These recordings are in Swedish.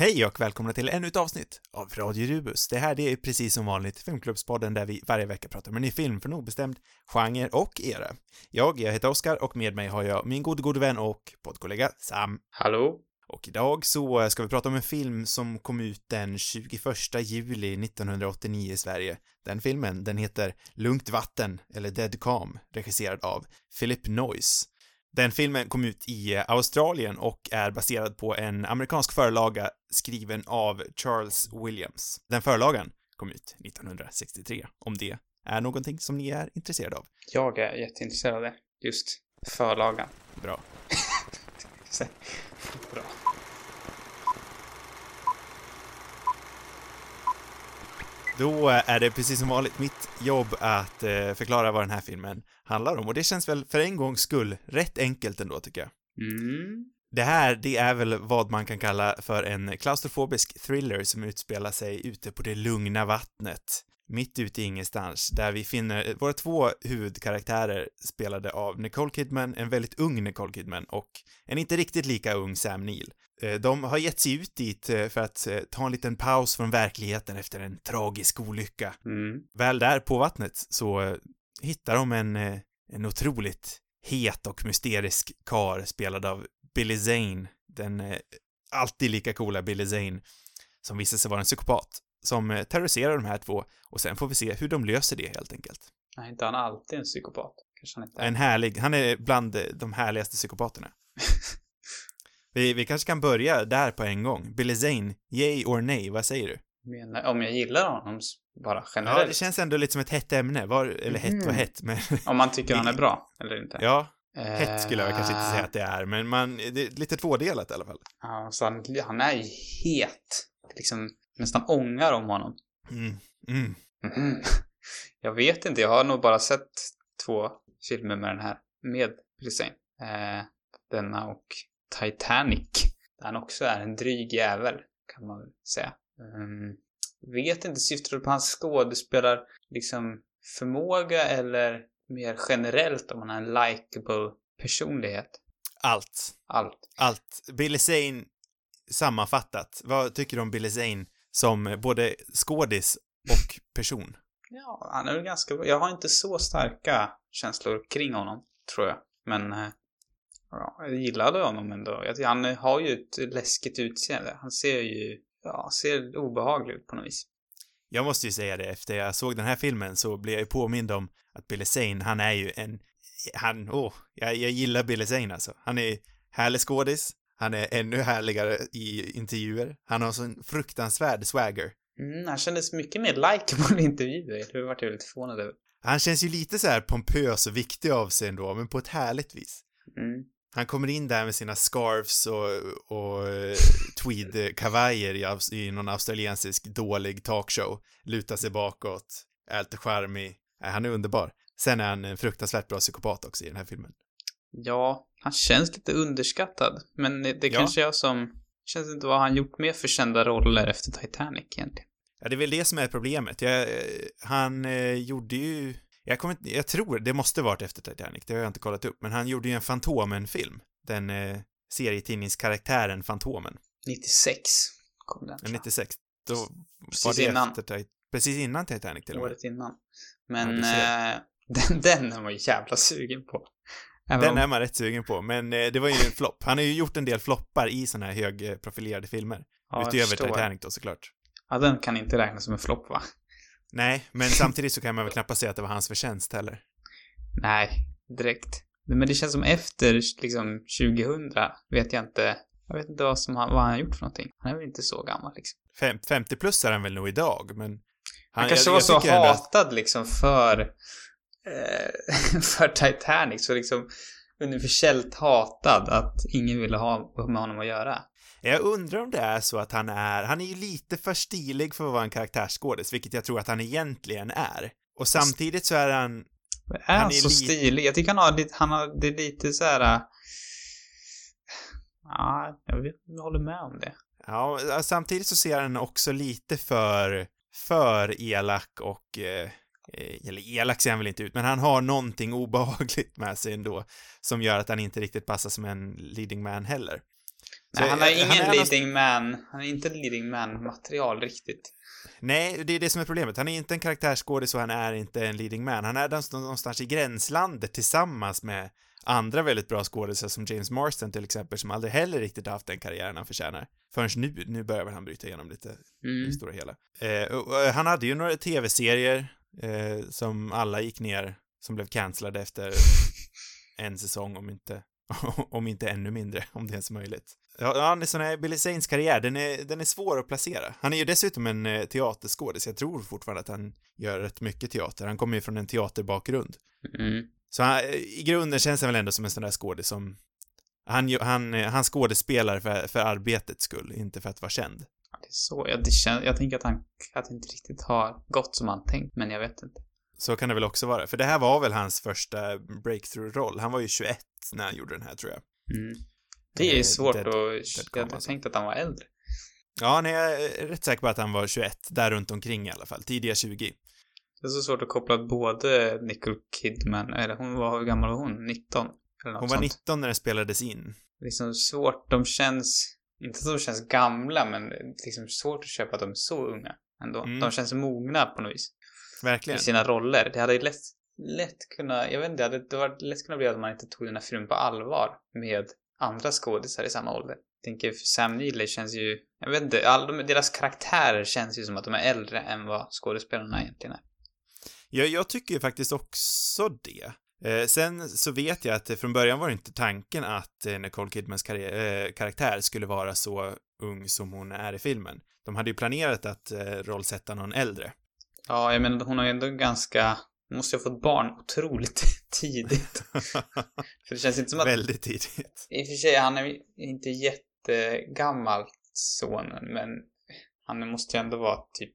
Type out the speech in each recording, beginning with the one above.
Hej och välkomna till ännu ett avsnitt av Radio Rubus. Det här är precis som vanligt Filmklubbspodden där vi varje vecka pratar om en ny film för en obestämd genre och era. Jag, jag heter Oskar och med mig har jag min gode, gode vän och poddkollega Sam. Hallå? Och idag så ska vi prata om en film som kom ut den 21 juli 1989 i Sverige. Den filmen, den heter Lugnt vatten, eller Dead Calm, regisserad av Philip Noyce. Den filmen kom ut i Australien och är baserad på en amerikansk förlaga skriven av Charles Williams. Den förlagan kom ut 1963, om det är någonting som ni är intresserade av. Jag är jätteintresserad av det. Just förlagan. Bra. Bra. Då är det precis som vanligt mitt jobb att eh, förklara vad den här filmen handlar om och det känns väl för en gångs skull rätt enkelt ändå tycker jag. Mm. Det här, det är väl vad man kan kalla för en klaustrofobisk thriller som utspelar sig ute på det lugna vattnet, mitt ute i ingenstans, där vi finner våra två huvudkaraktärer spelade av Nicole Kidman, en väldigt ung Nicole Kidman och en inte riktigt lika ung Sam Neill. Eh, De har gett sig ut dit eh, för att eh, ta en liten paus från verkligheten efter en tragisk olycka. Mm. Väl där på vattnet så eh, hittar de en, eh, en otroligt het och mysterisk kar spelad av Billy Zane, den eh, alltid lika coola Billy Zane, som visar sig vara en psykopat, som eh, terroriserar de här två och sen får vi se hur de löser det helt enkelt. Nej, inte han alltid en psykopat. Kanske han inte är. En härlig, han är bland de härligaste psykopaterna. vi, vi kanske kan börja där på en gång. Billy Zane, yay or nej, vad säger du? Menar, om jag gillar honom bara Ja, generellt. det känns ändå lite som ett hett ämne, var, eller hett och Mhm. hett, men Om man tycker han är bra, eller inte. ja, hett skulle jag kanske inte Eh, säga att det är, men man, det är lite tvådelat i alla fall. Ja, så han, han är ju het. Liksom nästan ångar om honom. Mm, mm. Mhm. Jag vet inte, jag har nog bara sett två filmer med den här, med Hussein. Eh, denna och Titanic. Där han också är en dryg jävel, kan man väl säga. Um, vet inte, syftar du på hans skådespelar, liksom förmåga eller mer generellt om han har en likable personlighet? Allt. Allt. Allt. Billy Zane sammanfattat. Vad tycker du om Billy Zane som både skådis och person? Ja, han är väl ganska bra. Jag har inte så starka känslor kring honom, tror jag. Men eh, ja, jag gillade honom ändå. Han har ju ett läskigt utseende. Han ser ju, ja, ser obehaglig ut på något vis. Jag måste ju säga det, efter jag såg den här filmen så blev jag ju påmind om att Billy Zane, han är ju en, han, åh, jag, jag gillar Billy Zane alltså. Han är härlig skådis, han är ännu härligare i intervjuer, han har sån fruktansvärd swagger. Mm, han kändes mycket mer likeable i intervjuer. Det vart jag lite förvånad över. Han känns ju lite så här pompös och viktig av sig ändå, men på ett härligt vis. Mm. Han kommer in där med sina scarves och, och eh, tweed-kavajer i, i någon australiensisk dålig talkshow, lutar sig bakåt, är lite charmig. Nej, han är underbar. Sen är han en fruktansvärt bra psykopat också i den här filmen. Ja, han känns lite underskattad. Men det, det Ja. kanske jag som... Känns inte vad han gjort mer för kända roller efter Titanic egentligen. Ja, det är väl det som är problemet. Jag, eh, han eh, gjorde ju, jag kommer jag tror, det måste varit efter Titanic, det har jag inte kollat upp, men han gjorde ju en Fantomen-film. Den eh, serietidningskaraktären Fantomen. 96 kom den. jag. 96. Då var Precis det innan. efter Precis innan Titanic till och med. Året innan. Ja, Men ser. eh, den, den är man ju jävla sugen på. Även Den om- är man rätt sugen på, men eh, det var ju en flopp. Han har ju gjort en del floppar i såna här högprofilerade filmer. ja, Utöver. Titanic då såklart. Ja, den kan inte räknas som en flopp, va? Nej, men samtidigt så kan man väl knappast säga att det var hans förtjänst heller. Nej, direkt. Men det känns som efter, liksom, 2000 vet jag inte. Jag vet inte vad, som han, vad han har gjort för någonting. Han är väl inte så gammal, liksom. Fem, 50 plus är han väl nog idag, men... Han, kanske jag- var jag så att- hatad, liksom, för... Eh, för Titanic. Så liksom universellt hatad att ingen ville ha med honom att göra. Jag undrar om det är så att han är, han är ju lite för stilig för att vara en karaktärsskådis, vilket jag tror att han egentligen är. Och samtidigt så är han, Men Är Han han, är så lite- stilig? Jag tycker han har han har, det är lite så här. äh, Ja, jag, vet, jag håller med om det. ja, samtidigt så ser han också lite för, för elak och, eh, eh, eller elak ser han väl inte ut, men han har någonting obehagligt med sig ändå, som gör att han inte riktigt passar som en leading man heller. Nej, han har ingen han leading man. Han är inte leading man-material riktigt. Nej, det är det som är problemet. Han är inte en karaktärsskådis och han är inte en leading man. Han är någonstans i gränslandet tillsammans med andra väldigt bra skådisar som James Marston till exempel, som aldrig heller riktigt haft den karriären han förtjänar. Förrän nu, nu börjar väl han bryta igenom lite mm. i det stora hela. Eh, och, han hade ju några tv-serier eh, som alla gick ner, som blev cancellade efter en säsong, om inte, om inte ännu mindre, om det ens är möjligt. Ja, ja sån här Billy Zanes karriär, den är, den är svår att placera. Han är ju dessutom en eh, teaterskådis, jag tror fortfarande att han gör rätt mycket teater. Han kommer ju från en teaterbakgrund. Mm. Så han, i grunden känns han väl ändå som en sån där skådis som han, han, han skådespelar för, för arbetets skull, inte för att vara känd. Ja, det är så. Jag, det känns, jag tänker att han att inte riktigt har gått som han tänkt, men jag vet inte. Så kan det väl också vara, för det här var väl hans första breakthrough-roll. Han var ju 21 när han gjorde den här, tror jag. Mm. Det är ju eh, svårt Dead, att... Dead jag alltså. tänkte att han var äldre. Ja, nej, jag är rätt säker på att han var 21, där runt omkring i alla fall. Tidiga 20. Det är så svårt att koppla både Nicole Kidman, eller hon var, hur gammal var hon? 19? Eller något hon var 19 när den spelades in. Liksom svårt, de känns, inte att de känns gamla, men liksom svårt att köpa att de är så unga ändå. Mm. De känns mogna på något vis. Verkligen. I sina roller. Det hade ju lätt, lätt kunnat, jag vet inte, det hade, det var lätt kunnat bli att man inte tog den här filmen på allvar med andra skådisar i samma ålder. Jag tänker, Sam Neill känns ju, jag vet inte, all, de, deras karaktärer känns ju som att de är äldre än vad skådespelarna egentligen är. Ja, jag tycker ju faktiskt också det. Eh, sen så vet jag att från början var det inte tanken att eh, Nicole Kidmans karriär, eh, karaktär skulle vara så ung som hon är i filmen. De hade ju planerat att eh, rollsätta någon äldre. Ja, jag menar hon har ju ändå ganska, måste ha fått barn otroligt tidigt. för det känns inte som att... Väldigt tidigt. I och för sig, han är inte jättegammal sonen, men han måste ju ändå vara typ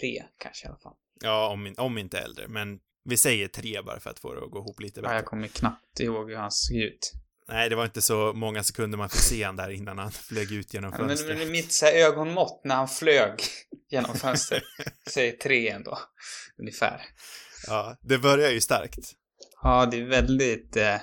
tre kanske i alla fall. Ja, om, om inte äldre, men vi säger tre bara för att få det att gå ihop lite bättre. Ja, jag kommer knappt ihåg hur han såg ut. Nej, det var inte så många sekunder man fick se han där innan han flög ut genom fönstret. Ja, men, men mitt så här, ögonmått när han flög genom fönstret, säger tre ändå, ungefär. Ja, det börjar ju starkt. Ja, det är väldigt, eh,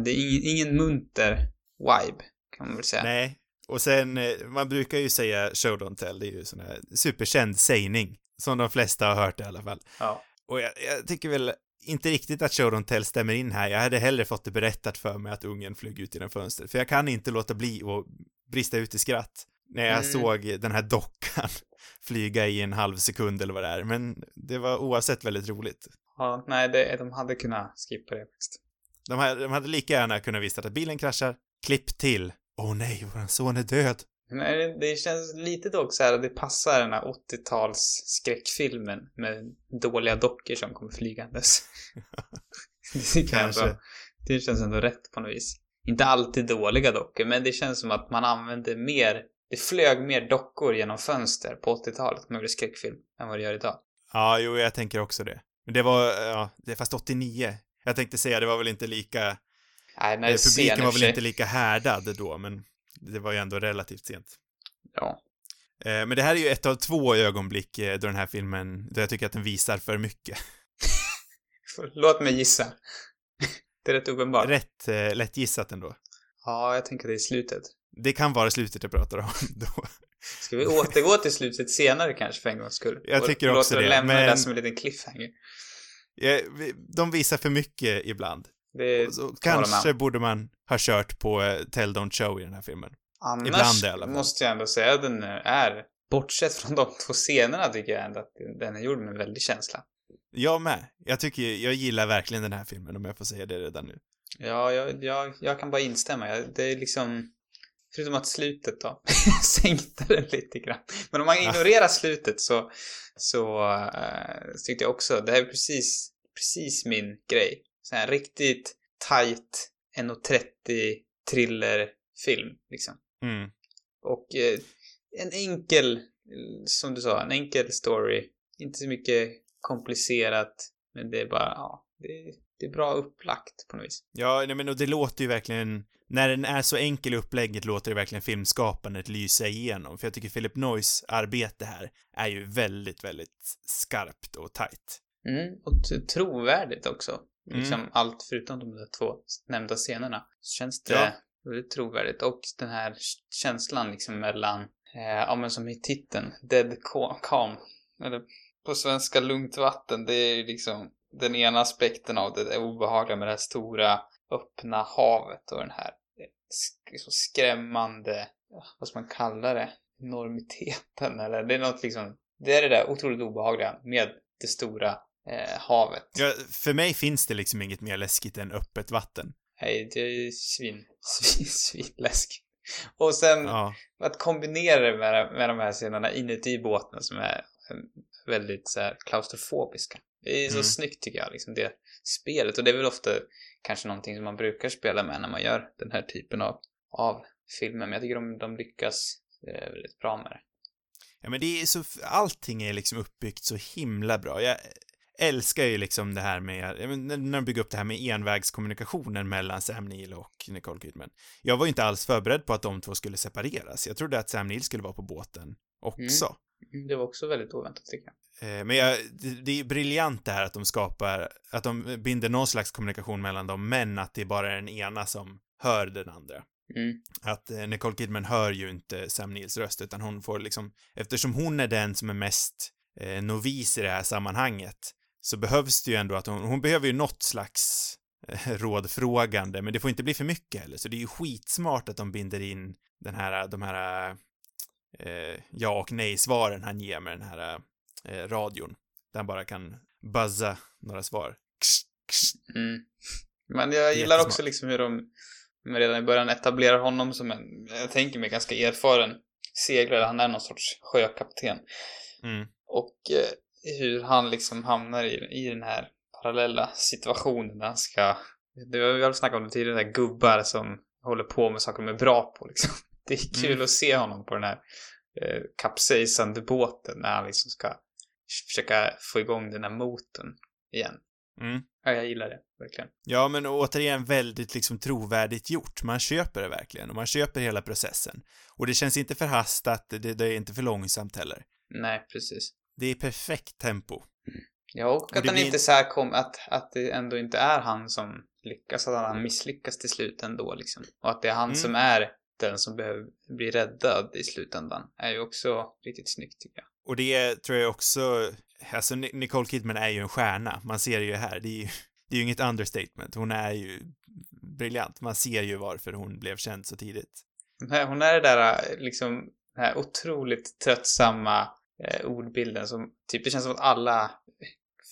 det är ingen, ingen munter vibe, kan man väl säga. Nej, och sen, eh, man brukar ju säga show don't tell, det är ju sån här superkänd sägning. Som de flesta har hört i alla fall. Ja. Och jag, jag tycker väl inte riktigt att Show Don't Tell stämmer in här. Jag hade hellre fått det berättat för mig att ungen flög ut genom fönstret. För jag kan inte låta bli att brista ut i skratt när jag mm. såg den här dockan flyga i en halv sekund eller vad det är. Men det var oavsett väldigt roligt. Ja, nej, det, de hade kunnat skippa det faktiskt. De hade, de hade lika gärna kunnat visa att bilen kraschar, klipp till. Åh oh, nej, vår son är död. Men det känns lite dock så här att det passar den här 80-tals skräckfilmen med dåliga dockor som kommer flygandes. det, Kanske. Ändå, det känns ändå rätt på något vis. Inte alltid dåliga dockor, men det känns som att man använde mer, det flög mer dockor genom fönster på 80-talet med skräckfilm än vad det gör idag. Ja, jo, jag tänker också det. Men det var, ja, det fast 89. Jag tänkte säga, det var väl inte lika... Nej, nej, publiken var väl inte lika härdad då, men det var ju ändå relativt sent. Ja. Eh, men det här är ju ett av två ögonblick eh, då den här filmen, då jag tycker att den visar för mycket. Låt mig gissa. Det är rätt uppenbart. Rätt eh, lätt gissat ändå. Ja, jag tänker det är slutet. Det kan vara slutet jag pratar om då. Ska vi återgå till slutet senare kanske för en gångs skull? Jag tycker och, också det. Lämna men... det som en liten cliffhanger. Ja, de visar för mycket ibland. Det kanske man. borde man ha kört på uh, Tell Don't Show i den här filmen. Annars ibland i alla fall. måste jag ändå säga att den är, bortsett från de två scenerna, tycker jag ändå att den är gjord med en väldig känsla. Jag med. Jag tycker, jag gillar verkligen den här filmen om jag får säga det redan nu. Ja, jag, jag, jag kan bara instämma. Det är liksom, förutom att slutet då sänkte den lite grann. Men om man ignorerar slutet så, så uh, tyckte jag också, det här är precis, precis min grej. Så här riktigt tight 1.30 thrillerfilm liksom. Mm. Och eh, en enkel, som du sa, en enkel story. Inte så mycket komplicerat, men det är bara, ja, det, det är bra upplagt på något vis. Ja, nej, men och det låter ju verkligen, när den är så enkel i upplägget låter det verkligen filmskapandet lysa igenom. För jag tycker Philip Noyes arbete här är ju väldigt, väldigt skarpt och tight. Mm, och trovärdigt också. Liksom mm. allt förutom de där två nämnda scenerna. Så känns det, ja. väldigt trovärdigt. Och den här känslan liksom mellan, eh, ja men som i titeln, Dead Calm. Eller på svenska lugnt vatten. Det är liksom den ena aspekten av det, det obehagliga med det här stora öppna havet och den här liksom skrämmande, vad ska man kalla det, enormiteten eller det är något liksom, det är det där otroligt obehagliga med det stora eh, havet. Ja, för mig finns det liksom inget mer läskigt än öppet vatten. Nej, det är svin, svin, svinläskigt. Och sen Ja. att kombinera det med, med de här scenerna inuti båten som är väldigt så här klaustrofobiska. Det är så Mm. snyggt tycker jag, liksom det spelet. Och det är väl ofta kanske någonting som man brukar spela med när man gör den här typen av, av filmer. Men jag tycker de, de lyckas eh, väldigt bra med det. Ja, men det är så, allting är liksom uppbyggt så himla bra. Jag älskar ju liksom det här med, när de bygger upp det här med envägskommunikationen mellan Sam Neill och Nicole Kidman. Jag var ju inte alls förberedd på att de två skulle separeras. Jag trodde att Sam Neill skulle vara på båten också. Mm, Det var också väldigt oväntat tycker jag. Eh, Men jag, det, är briljant det här att de skapar, att de binder någon slags kommunikation mellan dem, men att det är bara den ena som hör den andra. Mm. Att eh, Nicole Kidman hör ju inte Sam Neills röst, utan hon får liksom, eftersom hon är den som är mest eh, novis i det här sammanhanget, så behövs det ju ändå att hon, hon behöver ju något slags eh, rådfrågande, men det får inte bli för mycket heller, så det är ju skitsmart att de binder in den här, de här eh, ja och nej-svaren han ger med den här eh, radion. Där han bara kan buzza några svar. Ksh, ksh. Mm. Men jag gillar också liksom hur de redan i början etablerar honom som en, jag tänker mig, ganska erfaren seglare. Han är någon sorts sjökapten. Mm. Och eh, hur han liksom hamnar i, i den här parallella situationen där han ska... Det, vi har snackat om det tidigare, där gubbar som håller på med saker de är bra på liksom. Det är kul Mm. att se honom på den här eh, kapsejsande båten när han liksom ska försöka få igång den här motorn igen. Mm. Ja, jag gillar det, verkligen. Ja, men återigen väldigt liksom trovärdigt gjort. Man köper det verkligen och man köper hela processen. Och det känns inte förhastat, det, det är inte för långsamt heller. Nej, precis. Det är perfekt tempo. Ja, och att han blir- inte så här kom, att, att det ändå inte är han som lyckas, att han misslyckas till slut ändå liksom. Och att det är han Mm. som är den som behöver bli räddad i slutändan är ju också riktigt snyggt tycker jag. Och det tror jag också, alltså Ni- Nicole Kidman är ju en stjärna. Man ser det ju här, det är ju, det är ju inget understatement. Hon är ju briljant. Man ser ju varför hon blev känd så tidigt. Hon är, hon är det där liksom, den här otroligt tröttsamma eh, ordbilden som typ, det känns som att alla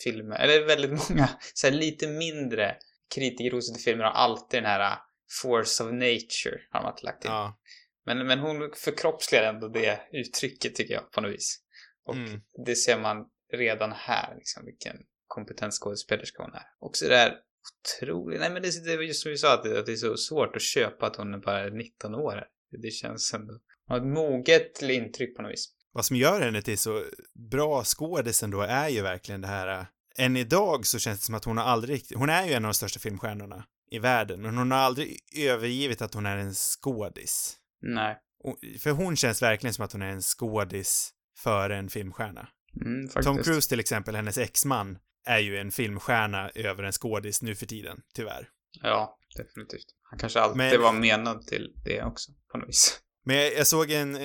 filmer, eller väldigt många, så här lite mindre kritikerrosade filmer har alltid den här force of nature, har man lagt in. Ja. Men, men hon förkroppsligar ändå det uttrycket tycker jag på något vis. Och Mm. det ser man redan här, liksom vilken kompetent skådespelerska hon är. Också det där otroligt, nej men det, det var just som vi sa, att det, att det är så svårt att köpa att hon är bara 19 år. Det känns ändå, hon har ett moget intryck på något vis. Vad som gör henne till så bra skådis ändå är ju verkligen det här, äh, än idag så känns det som att hon har aldrig riktigt, hon är ju en av de största filmstjärnorna i världen, men hon har aldrig övergivit att hon är en skådis. Nej. Och- För hon känns verkligen som att hon är en skådis före en filmstjärna. Mm. Tom Cruise till exempel, hennes exman, är ju en filmstjärna över en skådis nu för tiden, tyvärr. Ja, definitivt. Han kanske alltid Men- var menad till det också, på något vis. Men jag, jag såg en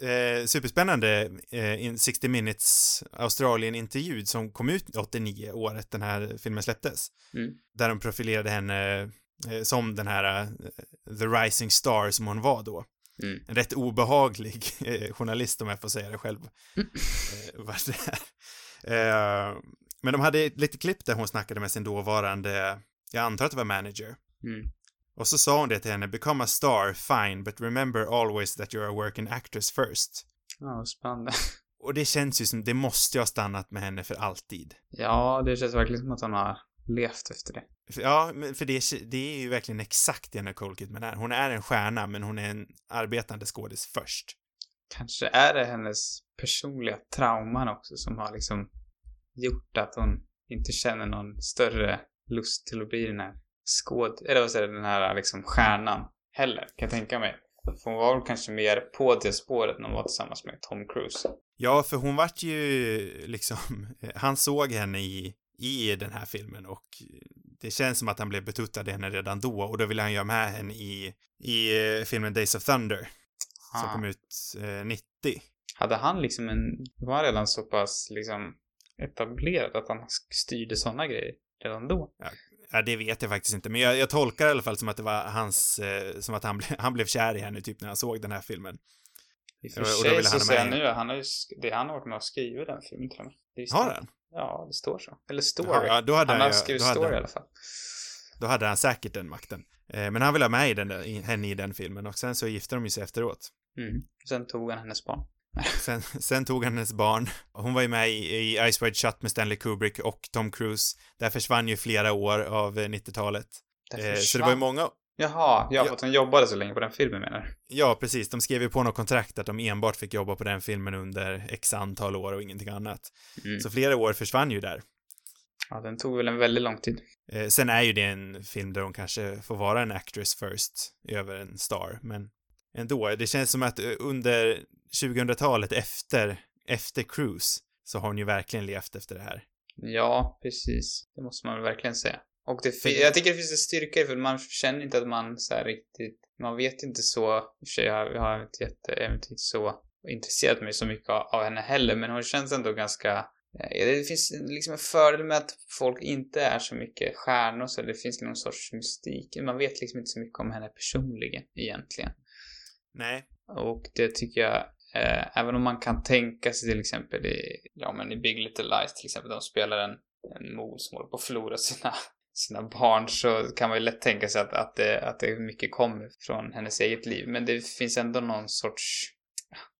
eh, superspännande eh, in 60 minutes Australien-intervju som kom ut 89, året den här filmen släpptes. Mm. Där de profilerade henne eh, som den här eh, The Rising Star som hon var då. Mm. En rätt obehaglig eh, journalist om jag får säga det själv. Mm. eh, vad det men de hade ett litet klipp där hon snackade med sin dåvarande, jag antar att det var manager. Mm. Och så sa hon det till henne, become a star, fine, but remember always that you're a working actress first. Ja, spännande. Och det känns ju som, det måste ju ha stannat med henne för alltid. Ja, det känns verkligen som att han har levt efter det. Ja, men för det, det är ju verkligen exakt det Nicole Kidman är. Hon är en stjärna, men hon är en arbetande skådis först. Kanske är det hennes personliga trauman också som har liksom gjort att hon inte känner någon större lust till att bli den här skåd... Eller vad säger jag, den här liksom stjärnan heller, kan jag tänka mig. För hon var väl kanske mer på det spåret när hon var tillsammans med Tom Cruise. Ja, för hon vart ju liksom, han såg henne i, i den här filmen och det känns som att han blev betuttad i henne redan då och då ville han göra med henne i, i eh, filmen Days of Thunder som Ah. kom ut eh, 90. Hade han liksom en, var han redan så pass liksom etablerad att han styrde sådana grejer redan då? Ja, det vet jag faktiskt inte, men jag, jag tolkar i alla fall som att det var hans, eh, som att han, ble, han blev kär i henne typ när han såg den här filmen. I och för sig så han ha ser jag med- nu, han har ju, det, han har varit med och skrivit den filmen till och med. Har han? Ja, det står så. Eller story. Ja, då hade han han har skrivit då hade story han- i alla fall. Då hade han säkert den makten. Eh, men han ville ha med i den, där- i, henne i den filmen och sen så gifte de ju sig efteråt. Mm. Sen tog han hennes barn. Sen, sen tog han hennes barn. Hon var ju med i, i Ice Wide Shut med Stanley Kubrick och Tom Cruise. Där försvann ju flera år av eh, 90-talet. Där Eh, så det var ju många, Jaha, ja, Ja. för att hon jobbade så länge på den filmen menar du? ja precis, de skrev ju på något kontrakt att de enbart fick jobba på den filmen under x antal år och ingenting annat. Mm. Så flera år försvann ju där. Ja, den tog väl en väldigt lång tid. Eh, sen är ju det en film där hon kanske får vara en actress first över en star, men ändå, det känns som att eh, under 2000-talet efter, efter Cruise så har hon ju verkligen levt efter det här. Ja, precis. Det måste man verkligen säga. Och det, jag tycker det finns en styrka i för man känner inte att man så riktigt, man vet inte så, i och för sig jag, har inte jätte, inte så intresserat mig så mycket av, av henne heller, men hon känns ändå ganska, eh, det finns liksom en fördel med att folk inte är så mycket stjärnor så det finns någon sorts mystik. Man vet liksom inte så mycket om henne personligen egentligen. Nej, Och det tycker jag, eh, även om man kan tänka sig till exempel i, ja men i Big Little Lies till exempel, de spelar en, en mor som håller på att förlora sina, sina barn, så kan man ju lätt tänka sig att, att, det, att det mycket kommer från hennes eget liv. Men det finns ändå någon sorts,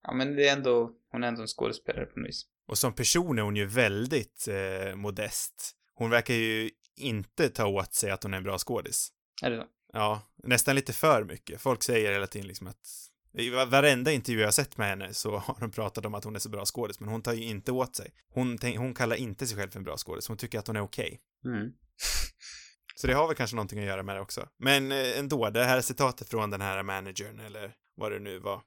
ja men det är ändå, hon är ändå en skådespelare på något vis. och som person är hon ju väldigt eh, modest. Hon verkar ju inte ta åt sig att hon är en bra skådis. Är det så? Ja, nästan lite för mycket. Folk säger hela tiden liksom att i va- varenda intervju jag har sett med henne så har de pratat om att hon är så bra skådis, men hon tar ju inte åt sig. Hon, hon kallar inte sig själv för en bra skådis, hon tycker att hon är okej. Mm. Så det har väl kanske någonting att göra med det också. Men eh, ändå, det här citatet från den här managern, eller vad det nu var.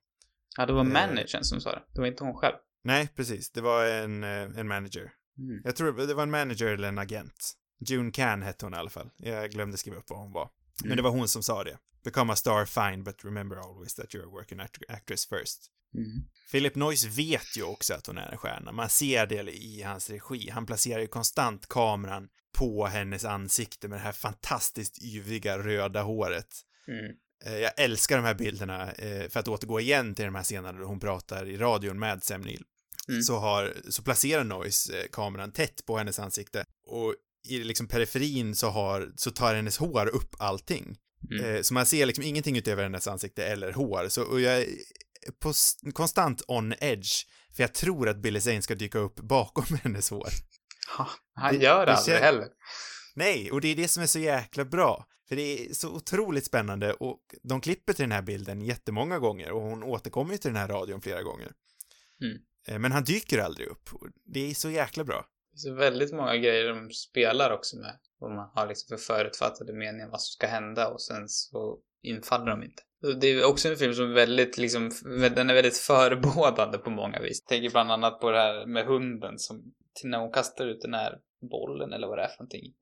Ja, det var Eh. managern som sa det. Det var inte hon själv. Nej, precis, det var en, eh, en manager. Mm. Jag tror det var en manager eller en agent. June Can hette hon i alla fall. Jag glömde skriva upp vad hon var. Men Mm. det var hon som sa det. Become a star fine, but remember always that you're a working act- actress first. Mm. Philip Noyce vet ju också att hon är en stjärna. Man ser det i hans regi. Han placerar ju konstant kameran på hennes ansikte med det här fantastiskt yviga röda håret. Mm. Eh, Jag älskar de här bilderna, eh, för att återgå igen till de här scenerna då hon pratar i radion med Sam Neill. Mm. Så, har, så placerar Noyce eh, kameran tätt på hennes ansikte och i liksom periferin så har, så tar hennes hår upp allting. Mm. Eh, Så man ser liksom ingenting utöver hennes ansikte eller hår. Så och jag är på, konstant on edge. För jag tror att Billy Zane ska dyka upp bakom hennes hår. Ha, han det- gör det det aldrig heller. Nej, och det är det som är så jäkla bra. För det är så otroligt spännande och de klipper till den här bilden jättemånga gånger och hon återkommer ju till den här radion flera gånger. Mm. Eh, Men han dyker aldrig upp. Det är så jäkla bra. Det är väldigt många grejer de spelar också med. Vad man har liksom för förutfattade meningar vad som ska hända och sen så infaller de inte. Det är också en film som är väldigt liksom, den är väldigt förebådande på många vis. Jag tänker bland annat på det här med hunden som, när hon kastar ut den här bollen eller vad det är för någonting. i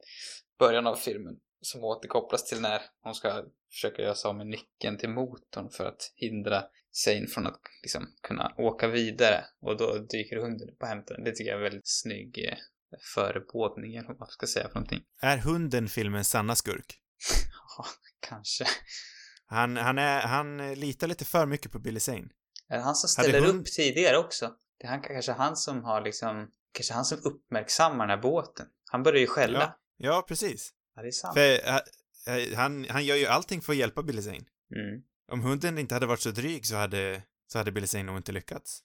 Början av filmen. Som återkopplas till när hon ska försöka göra sig av med nyckeln till motorn för att hindra Zane från att liksom kunna åka vidare. Och då dyker hunden upp och hämtar den. Det tycker jag är en väldigt snygg eh, förebådning eller vad man ska säga för någonting. Är hunden filmens sanna skurk? Ja, kanske. Han, han, är, han litar lite för mycket på Billy Zane. Är det han som ställer hund- upp tidigare också? Det är han, kanske han som har liksom, kanske han som uppmärksammar den här båten. Han börjar ju skälla. Ja, ja precis. Ja, det är sant. För eh, han, han gör ju allting för att hjälpa Billy Zane. Mm. Om hunden inte hade varit så dryg så hade, så hade Billy Zane nog inte lyckats.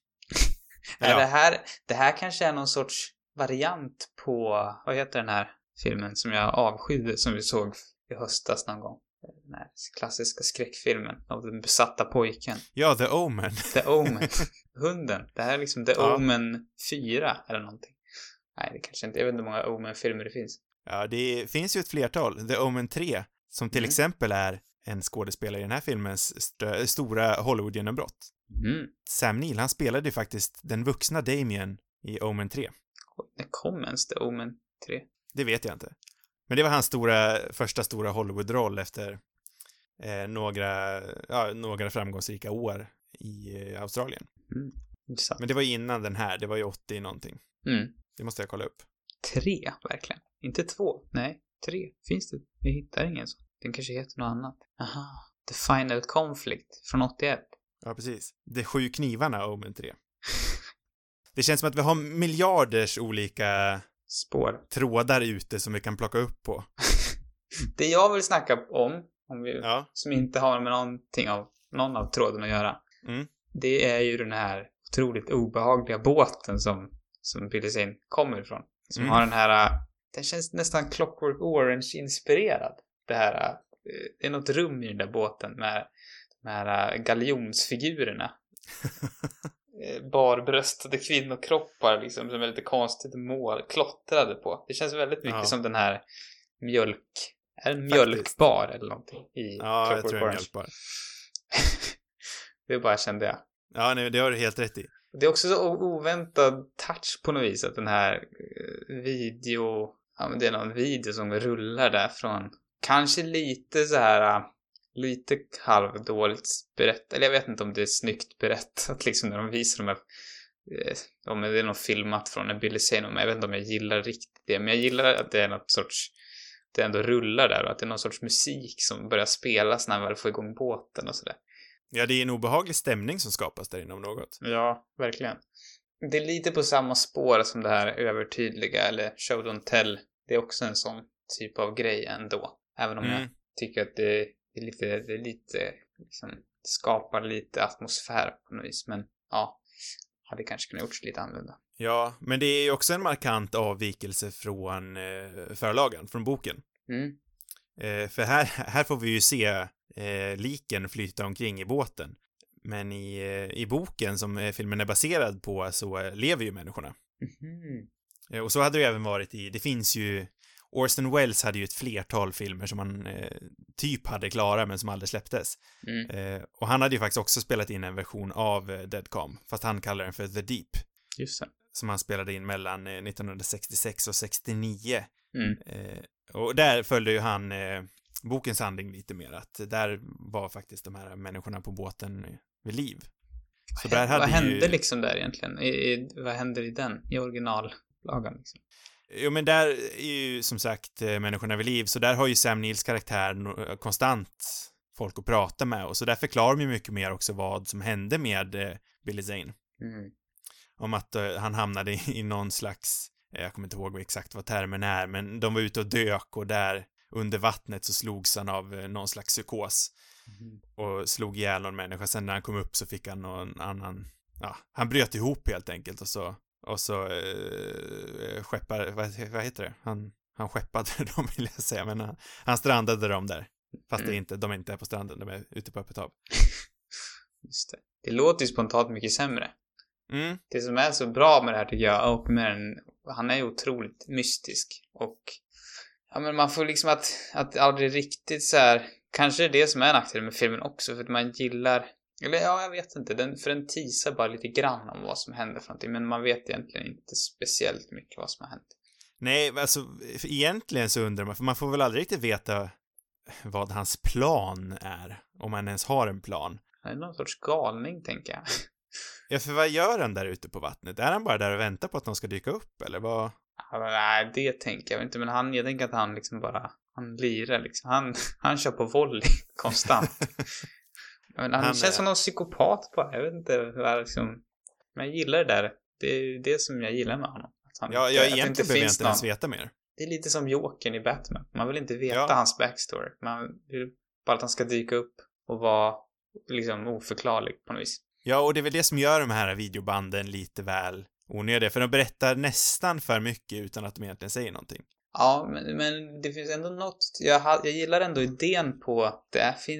Är Ja. det, här, det här kanske är någon sorts variant på, vad heter den här filmen som jag avskydde, som vi såg i höstas någon gång? Den här klassiska skräckfilmen av den besatta pojken. Ja, The Omen. The Omen. Hunden. Det här är liksom The Ja. Omen 4 eller någonting. Nej, det kanske inte, jag vet inte hur många Omen-filmer det finns. Ja, det finns ju ett flertal. The Omen 3, som till Mm. exempel är en skådespelare i den här filmens st- stora Hollywood-genombrott. Mm. Sam Neill, han spelade ju faktiskt den vuxna Damien i Omen 3. När kom ens The Omen 3? Det vet jag inte. Men det var hans stora, första stora Hollywood-roll efter eh, några, ja, några framgångsrika år i eh, Australien. Mm. Men det var ju innan den här, det var ju 80 någonting. Mm. Det måste jag kolla upp. Tre, verkligen. Inte två. Nej, tre. Finns det? Jag hittar ingen så. Den kanske heter något annat. Aha. The Final Conflict från 81. Ja, precis. De sju knivarna, Omen 3. Det känns som att vi har miljarders olika Spår. trådar ute som vi kan plocka upp på. Det jag vill snacka om, om vi, Ja. som inte har med någonting av, någon av tråden att göra. Mm. Det är ju den här otroligt obehagliga båten som, som Billy Zane kommer ifrån. Som Mm. har den här, äh, den känns nästan Clockwork Orange-inspirerad. Det här, äh, det är något rum i den där båten med de här äh, galjonsfigurerna. Eh, Barbröstade kvinnokroppar liksom som är lite konstigt mål, klottrade på. Det känns väldigt mycket Ja. som den här mjölk... Är det en mjölkbar eller någonting i Ja, jag Clockwork tror det är Orange? mjölkbar. det bara kände jag. Ja, nej, det har du helt rätt i. Det är också så oväntad touch på något vis att den här eh, video, ja men det är någon video som rullar där från, kanske lite så här, äh, lite halvdåligt berättat, eller jag vet inte om det är snyggt berättat liksom när de visar de här, eh, men det är nog filmat från en Billy Zane, men jag vet inte om jag gillar riktigt det, men jag gillar att det är något sorts, det ändå rullar där och att det är någon sorts musik som börjar spelas när man väl får igång båten och sådär. Ja, det är en obehaglig stämning som skapas där inne om något. Ja, verkligen. Det är lite på samma spår som det här övertydliga eller show don't tell. Det är också en sån typ av grej ändå. Även om jag Mm. tycker att det är lite, det är lite, liksom, det skapar lite atmosfär på något vis. Men ja, hade kanske kunnat gjorts lite annorlunda. Ja, men det är ju också en markant avvikelse från eh, förlagen, från boken. Mm. Eh, för här, här får vi ju se eh, liken flyta omkring i båten. Men i, eh, i boken som eh, filmen är baserad på så eh, lever ju människorna. Eh, och så hade det även varit i, det finns ju, Orson Welles hade ju ett flertal filmer som han eh, typ hade klara men som aldrig släpptes. Mm. Eh, och han hade ju faktiskt också spelat in en version av eh, Deadcom, fast han kallar den för The Deep, Just det. som han spelade in mellan eh, 1966 och 69. Mm. Eh, och där följde ju han eh, bokens handling lite mer, att där var faktiskt de här människorna på båten eh, vid liv. Så där hade vad hände ju... liksom där egentligen? I, i, vad händer i den? I originallagan liksom? Jo, men där är ju som sagt eh, människorna vid liv, så där har ju Sam Neils karaktär no- konstant folk att prata med och så där förklarar de ju mycket mer också vad som hände med eh, Billy Zane. Mm. Om att eh, han hamnade i, i någon slags, eh, jag kommer inte ihåg exakt vad termen är, men de var ute och dök och där under vattnet så slogs han av eh, någon slags psykos Mhm. och slog ihjäl någon människa. Sen när han kom upp så fick han någon annan, ja, han bröt ihop helt enkelt och så, och så eh, skeppar, vad, vad heter det? Han, han skeppade dem vill jag säga, men han, han strandade dem där. Fast det är Mm. inte, de är inte på stranden, de är ute på öppet hav. Just det. Det låter ju spontant mycket sämre. Mm, Det som är så bra med det här tycker jag, Oakman, han är ju otroligt mystisk. Och ja men man får liksom att, att aldrig riktigt så här, kanske är det som är en nackdel med filmen också, för att man gillar, eller ja, jag vet inte, den, för den teasar bara lite grann om vad som händer för någonting, men man vet egentligen inte speciellt mycket vad som har hänt. Nej, alltså egentligen så undrar man, för man får väl aldrig riktigt veta vad hans plan är, om han ens har en plan. Han är någon sorts galning, tänker jag. Ja, för vad gör han där ute på vattnet? Är han bara där och väntar på att de ska dyka upp, eller vad? Ja, men Nej, det tänker jag inte, men han, jag tänker att han liksom bara, han lirar liksom. Han, han kör på volley konstant. men han, Han känns är- som någon psykopat bara, jag vet inte jag liksom, men jag gillar det där. Det är det som jag gillar med honom. Att han, Ja, jag att egentligen behöver jag inte ens veta mer. Det är lite som Jokern i Batman. Man vill inte veta Ja. hans backstory. Man vill bara att han ska dyka upp och vara liksom oförklarlig på något vis. Ja, och det är väl det som gör de här videobanden lite väl onödiga, för de berättar nästan för mycket utan att de egentligen säger någonting. Ja, men, men det finns ändå något. Jag, jag gillar ändå idén på att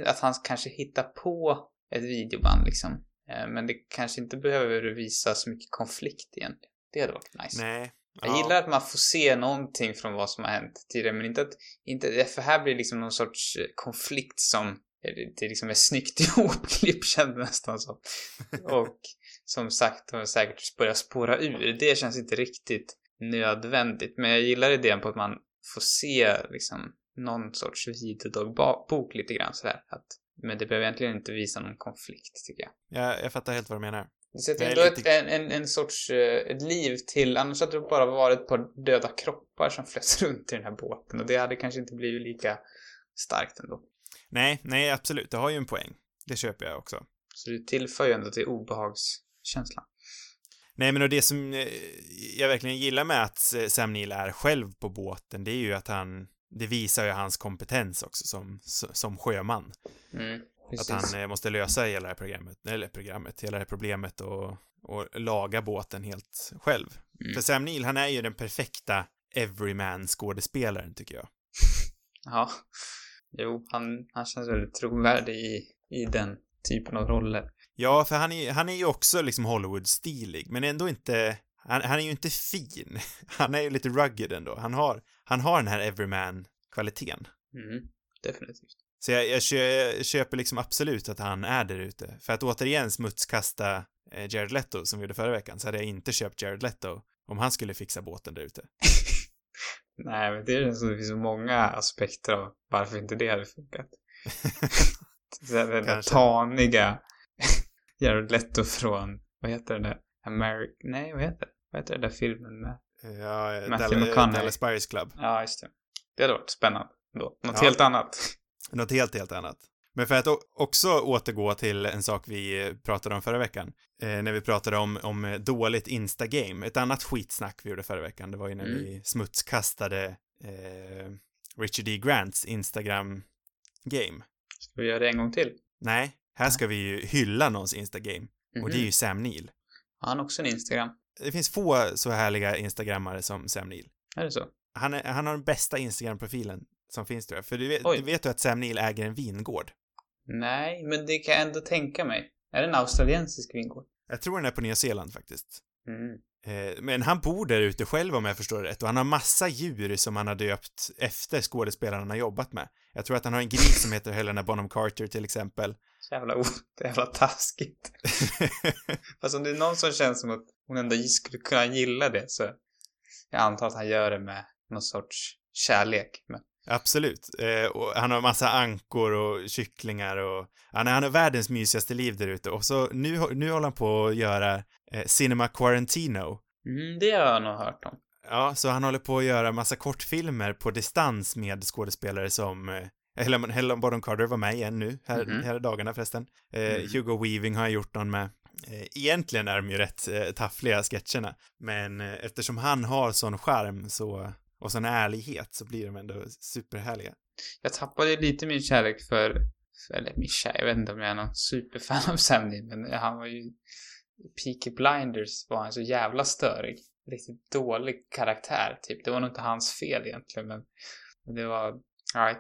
att han kanske hittar på ett videoband liksom. Eh, Men det kanske inte behöver visa så mycket konflikt egentligen. Det hade varit nice. Nej. Jag gillar att man får se någonting från vad som har hänt tidigare, men inte att, inte, för här blir det liksom någon sorts eh, konflikt som, det- liksom är snyggt ihopklippt känns det nästan som. Och som sagt har säkert börjat spåra ur. Det känns inte riktigt nödvändigt, men jag gillar idén på att man få se liksom någon sorts videodagbok lite grann sådär. Att, men det behöver egentligen inte visa någon konflikt, tycker jag. Jag, jag fattar helt vad du menar. Det sätter Det är ändå lite- ett, en, en, sorts eh, ett liv till, annars hade det bara varit ett par döda kroppar som flöt runt i den här båten och det hade kanske inte blivit lika starkt ändå. Nej, nej, absolut. Det har ju en poäng. Det köper jag också. Så det tillför ju ändå till obehagskänslan. Nej, men och det som eh, jag verkligen gillar med att Sam Neill är själv på båten, det är ju att han, det visar ju hans kompetens också som, som sjöman. Mm, Att han eh, måste lösa hela det här programmet, eller programmet, hela det här problemet och, och laga båten helt själv. Mm. För Sam Neill, han är ju den perfekta everyman-skådespelaren, tycker jag. Ja. Jo, han, han känns väldigt trovärdig i, i den typen av roller. Ja, för han är, han är ju också liksom Hollywood-stilig, men ändå inte, han, han är ju inte fin. Han är ju lite rugged ändå. Han har, han har den här everyman-kvaliteten. Mm, definitivt. Så jag, jag, kö, jag köper liksom absolut att han är där ute. För att återigen smutskasta eh, Jared Leto som vi gjorde förra veckan så hade jag inte köpt Jared Leto om han skulle fixa båten där ute. Nej, men det är så det finns så många aspekter av varför inte det hade funkat. Den där taniga Jared Leto från, vad heter den där? American, nej vad heter det? Vad heter den där filmen med? Ja, Matthew Dal- McConaughey. Dallas Buyers Club. Ja, just det. Det hade varit spännande då. Något Ja. helt annat. Något helt, helt annat. Men för att också återgå till en sak vi eh, pratade om förra veckan, eh, när vi pratade om, om eh, dåligt Instagame, ett annat skitsnack vi gjorde förra veckan, det var ju när Mm. vi smutskastade eh, Richard D. Grants Instagram-game. Ska vi göra det en gång till? Nej, här ska vi ju hylla någons Instagame, och det är Mhm. ju Sam Neill. Har han också en Instagram? Det finns få så härliga Instagrammare som Sam Neill. Är det så? Han, är, han har den bästa Instagram-profilen som finns tror jag, för du vet, Oj. du vet ju att Sam Neill äger en vingård. Nej, men det kan jag ändå tänka mig. Är det en australiensisk vingård? Jag tror den är på Nya Zeeland faktiskt. Mm. Eh, Men han bor där ute själv om jag förstår det rätt och han har massa djur som han har döpt efter skådespelarna han har jobbat med. Jag tror att han har en gris som heter Helena Bonham Carter till exempel. Så jävla, är jävla taskigt. Fast om det är någon som känns som att hon ändå skulle kunna gilla det så jag antar att han gör det med någon sorts kärlek. Men Absolut. Eh, och han har massa ankor och kycklingar och han, han har världens mysigaste liv där ute och så nu, nu håller han på att göra eh, Cinema Quarantino. mm, det har jag nog hört om. Ja, så han håller på att göra massa kortfilmer på distans med skådespelare som eh, Helen, Bonham Carter var med igen nu, här, Mhm. här dagarna förresten. Eh, Mm. Hugo Weaving har jag gjort någon med. Eh, egentligen är de ju rätt eh, taffliga sketcherna, men eh, eftersom han har sån charm så, och sån ärlighet så blir de ändå superhärliga. Jag tappade lite min kärlek för, för eller min kärlek, jag vet inte om jag är någon superfan av Sam men han var ju Peaky Blinders var han så jävla störig. Riktigt dålig karaktär, typ. Det var nog inte hans fel egentligen, men men det var, nej.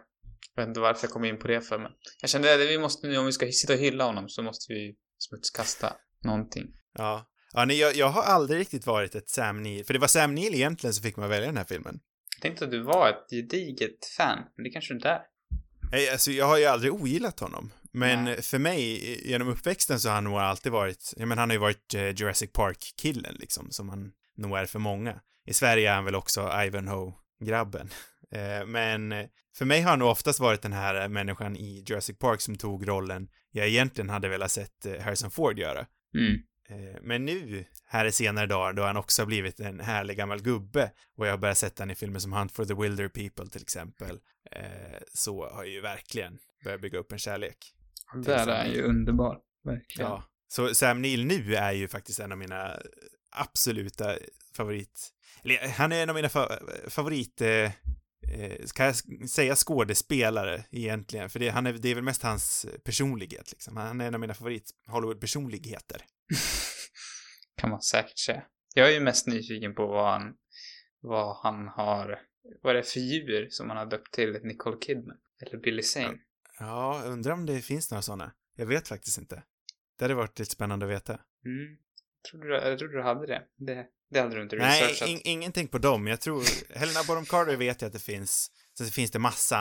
Jag vet inte varför jag kom in på det för, men jag kände att vi måste nu, om vi ska sitta och hylla honom så måste vi smutskasta någonting. Ja. Ja, nej, jag, jag har aldrig riktigt varit ett Sam Neill, för det var Sam Neill egentligen som fick mig att välja den här filmen. Jag tänkte att du var ett gediget fan, men det kanske du inte är. Nej, alltså jag har ju aldrig ogillat honom. Men Nej. för mig, genom uppväxten så har han nog alltid varit, ja men han har ju varit eh, Jurassic Park-killen liksom, som han nog är för många. I Sverige är han väl också Ivanhoe-grabben. Eh, men eh, för mig har han nog oftast varit den här eh, människan i Jurassic Park som tog rollen jag egentligen hade velat sett Harrison Ford göra. Mm. Men nu, här i senare dagar, då han också har blivit en härlig gammal gubbe och jag har börjat sett han i filmer som Hunt for the Wilder People till exempel, så har jag ju verkligen börjat bygga upp en kärlek. Där är han ju underbar. Verkligen. Ja. Så Sam Neill nu är ju faktiskt en av mina absoluta favorit... Eller han är en av mina fa favorit... Eh, eh, ska jag säga skådespelare egentligen? För det, han är, det är väl mest hans personlighet liksom. Han är en av mina favorit Hollywood-personligheter. kan man säkert säga. Jag är ju mest nyfiken på vad han, vad han har, vad det är för djur som han har döpt till Nicole Kidman. Eller Billy Zane. Ja, undrar om det finns några sådana. Jag vet faktiskt inte. Det hade varit lite spännande att veta. Mm. Trodde du, jag trodde du hade det. Det, det hade du inte Nej, researchat. in, ingenting på dem. Jag tror, Helena Bonham Carter vet jag att det finns. Sen finns det massa,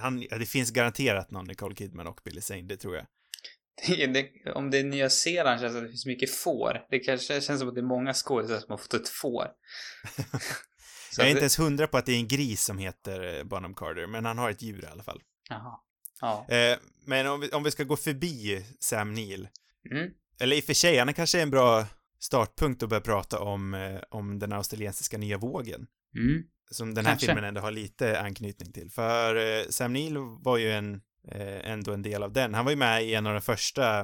han, det finns garanterat någon Nicole Kidman och Billy Zane, det tror jag. Det, det, om det är Nya Zeeland känns det att det finns mycket får. Det kanske känns som att det är många skådespelare som har fått ett får. Jag är inte ens hundra på att det är en gris som heter eh, Bonham Carter, men han har ett djur i alla fall. Jaha. Ja. Eh, men om vi, om vi ska gå förbi Sam Neill, Mm. eller i och för sig, han är kanske en bra startpunkt att börja prata om, eh, om den australiensiska nya vågen. Mm. Som den här Kanske. filmen ändå har lite anknytning till. För eh, Sam Neill var ju en, eh, ändå en del av den. Han var ju med i en av de första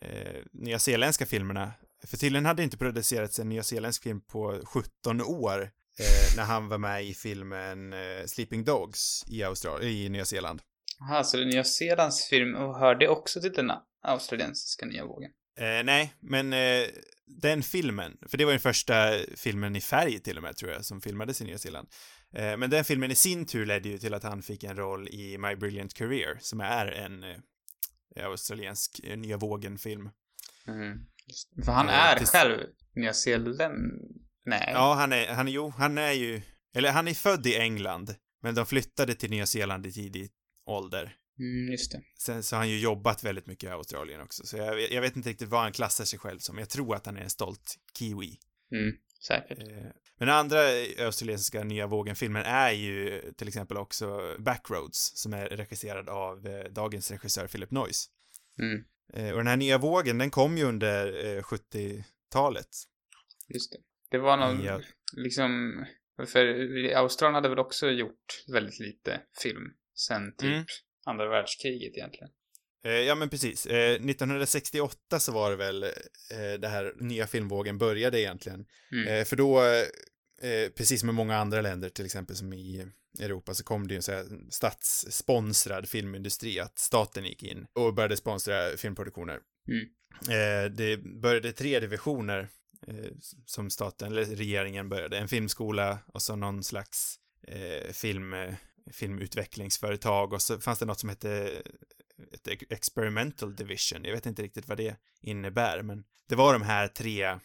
eh, nyzeeländska filmerna. För tydligen hade det inte producerats en nyzeeländsk film på 17 år eh, när han var med i filmen eh, Sleeping Dogs i, Austral- i Nya Zeeland. Jaha, så det är Nya Zeelands film och hörde också till den australiensiska nya vågen? Eh, nej, men eh, den filmen, för det var den första filmen i färg till och med tror jag, som filmades i Nya Zeeland. Eh, men den filmen i sin tur ledde ju till att han fick en roll i My Brilliant Career, som är en eh, australiensk eh, nya vågen-film. Mm. För han Eh, är tills- själv Nya Zeeland... Nej. Ja, han är, han, jo, han är ju, eller han är född i England, men de flyttade till Nya Zeeland i tidig ålder. Mm, just det. Sen så har han ju jobbat väldigt mycket i Australien också, så jag, vet- jag vet inte riktigt vad han klassar sig själv som. Jag tror att han är en stolt kiwi. Mm, säkert. Eh, Men den andra australiensiska nya vågen-filmen är ju till exempel också Backroads, som är regisserad av eh, dagens regissör Philip Noyce. Mm, Eh, Och den här nya vågen, den kom ju under eh, 70-talet. just det. Det var någon, Ja. liksom... För Australien hade väl också gjort väldigt lite film sen typ Mm. Andra världskriget egentligen. Eh, Ja, men precis. Eh, 1968 så var det väl eh, det här nya filmvågen började egentligen. Mm. Eh, För då, eh, precis med många andra länder, till exempel som i Europa, så kom det ju en så här statssponsrad filmindustri, att staten gick in och började sponsra filmproduktioner. Mm. Eh, Det började tre divisioner eh, som staten, eller regeringen började. En filmskola och så någon slags eh, film, eh, filmutvecklingsföretag och så fanns det något som hette ett ex- experimental division. Jag vet inte riktigt vad det innebär, men det var de här tre,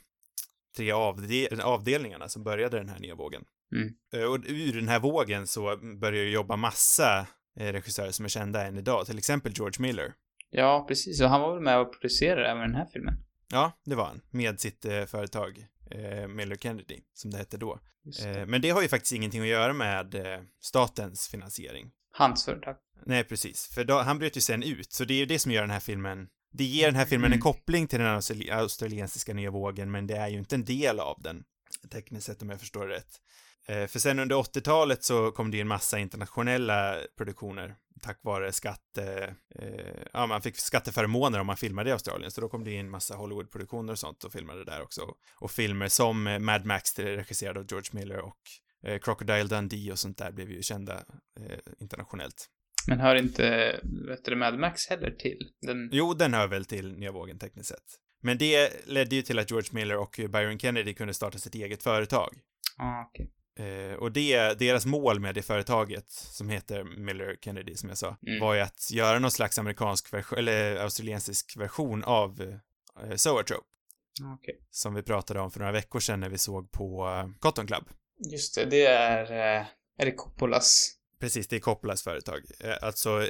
tre avde- avdelningarna som började den här nya vågen. Mm. Eh, Och ur den här vågen så började ju jobba massa eh, regissörer som är kända än idag, till exempel George Miller. Ja, precis. Och han var väl med och producerade även den här filmen. Ja, det var han, med sitt eh, företag eh, Miller Kennedy, som det hette då. Det. Eh, men det har ju faktiskt ingenting att göra med eh, statens finansiering. Hans företag. Nej, precis. För då, han bröt ju sen ut, så det är ju det som gör den här filmen det ger den här filmen en Mm. koppling till den australi- australiensiska nya vågen, men det är ju inte en del av den, tekniskt sett om jag förstår det rätt. Eh, för sen under 80-talet så kom det ju en massa internationella produktioner tack vare skatte, eh, ja man fick skatteförmåner om man filmade i Australien, så då kom det in massa Hollywood-produktioner och sånt och filmade där också. Och filmer som eh, Mad Max, regisserad av George Miller och eh, Crocodile Dundee och sånt där blev ju kända eh, internationellt. Men hör inte, vet du, Mad Max heller till? Den... Jo, den hör väl till nya vågen tekniskt sett. Men det ledde ju till att George Miller och Byron Kennedy kunde starta sitt eget företag. Ah, okej. Eh, och det, deras mål med det företaget, som heter Miller Kennedy, som jag sa, Mm. var ju att göra någon slags amerikansk version, eller australiensisk version av eh, Zoetrope, Ah, okej. som vi pratade om för några veckor sedan när vi såg på eh, Cotton Club. Just det, det är... eh, Är det Coppolas? Precis, det är Coppolas företag. Eh, Alltså eh,